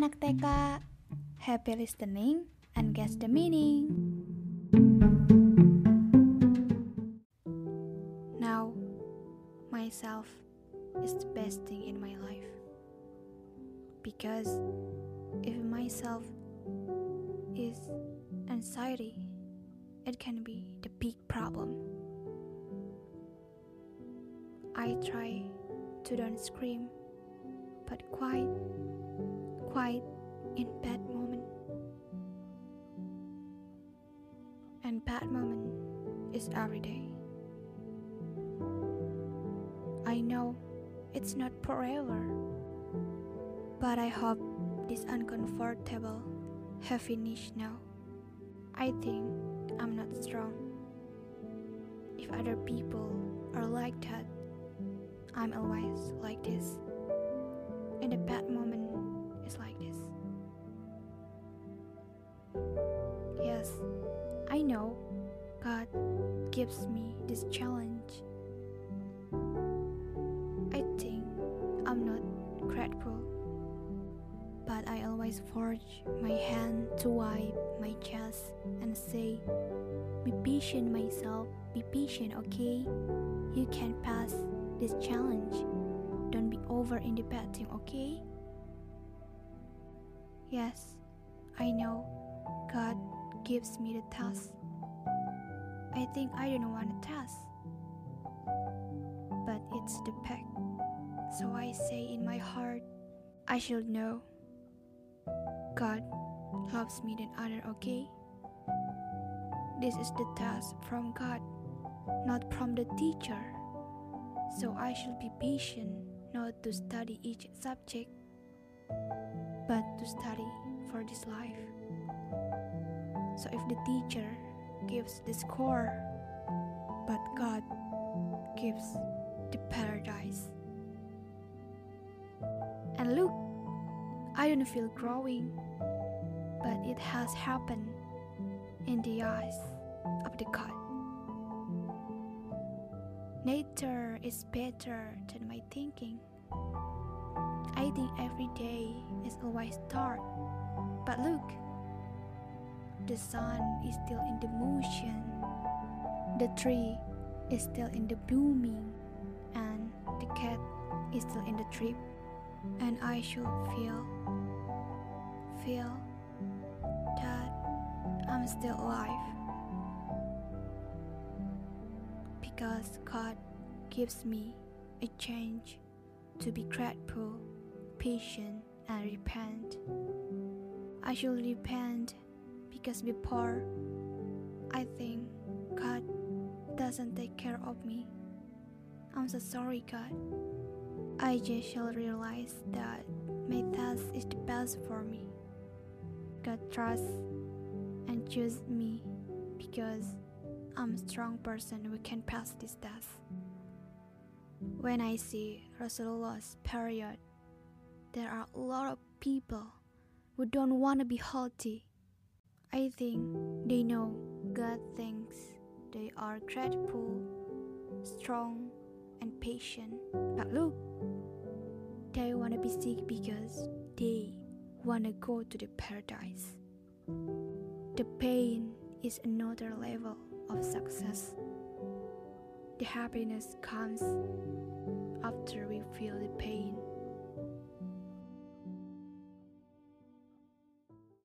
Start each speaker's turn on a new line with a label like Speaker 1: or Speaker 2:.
Speaker 1: anak TK, happy listening and guess the meaning. Now, myself is the best thing in my life. Because if myself is anxiety, it can be the big problem. I try to don't scream, but quiet, quiet in bad moment. And bad moment is every day. I know it's not forever, but I hope this uncomfortable have finished now. I think I'm not strong. If other people are like that, I'm always like this. In a bad moment is like this. Yes, I know God gives me this challenge. I think I'm not grateful, but I always forge my hand to wipe my chest and say, Be patient, myself, be patient, okay? You can pass this challenge. Don't be over independent, okay? Yes, I know God gives me the task. I think I don't want a task, but it's the pack. So I say in my heart, I should know God loves me than other, okay? This is the task from God, not from the teacher. So I should be patient not to study each subject, but to study for this life. So if the teacher gives the score, but God gives the paradise. And look, I don't feel growing, but it has happened in the eyes of the God. Nature is better than my thinking. I think every day always dark, but look, the sun is still in the motion, the tree is still in the blooming, and the cat is still in the trip, and I should feel, feel that I'm still alive. because God gives me a chance to be grateful, patient, and repent. I should repent because before I think God doesn't take care of me. I'm so sorry, God. I just shall realize that my task is the best for me. God trusts and chooses me because I'm a strong person who can pass this test. When I see Rasulullah's period, there are a lot of people who don't want to be healthy. I think they know God thinks they are grateful, strong, and patient. But look, they want to be sick because they want to go to the paradise. The pain is another level of success. The happiness comes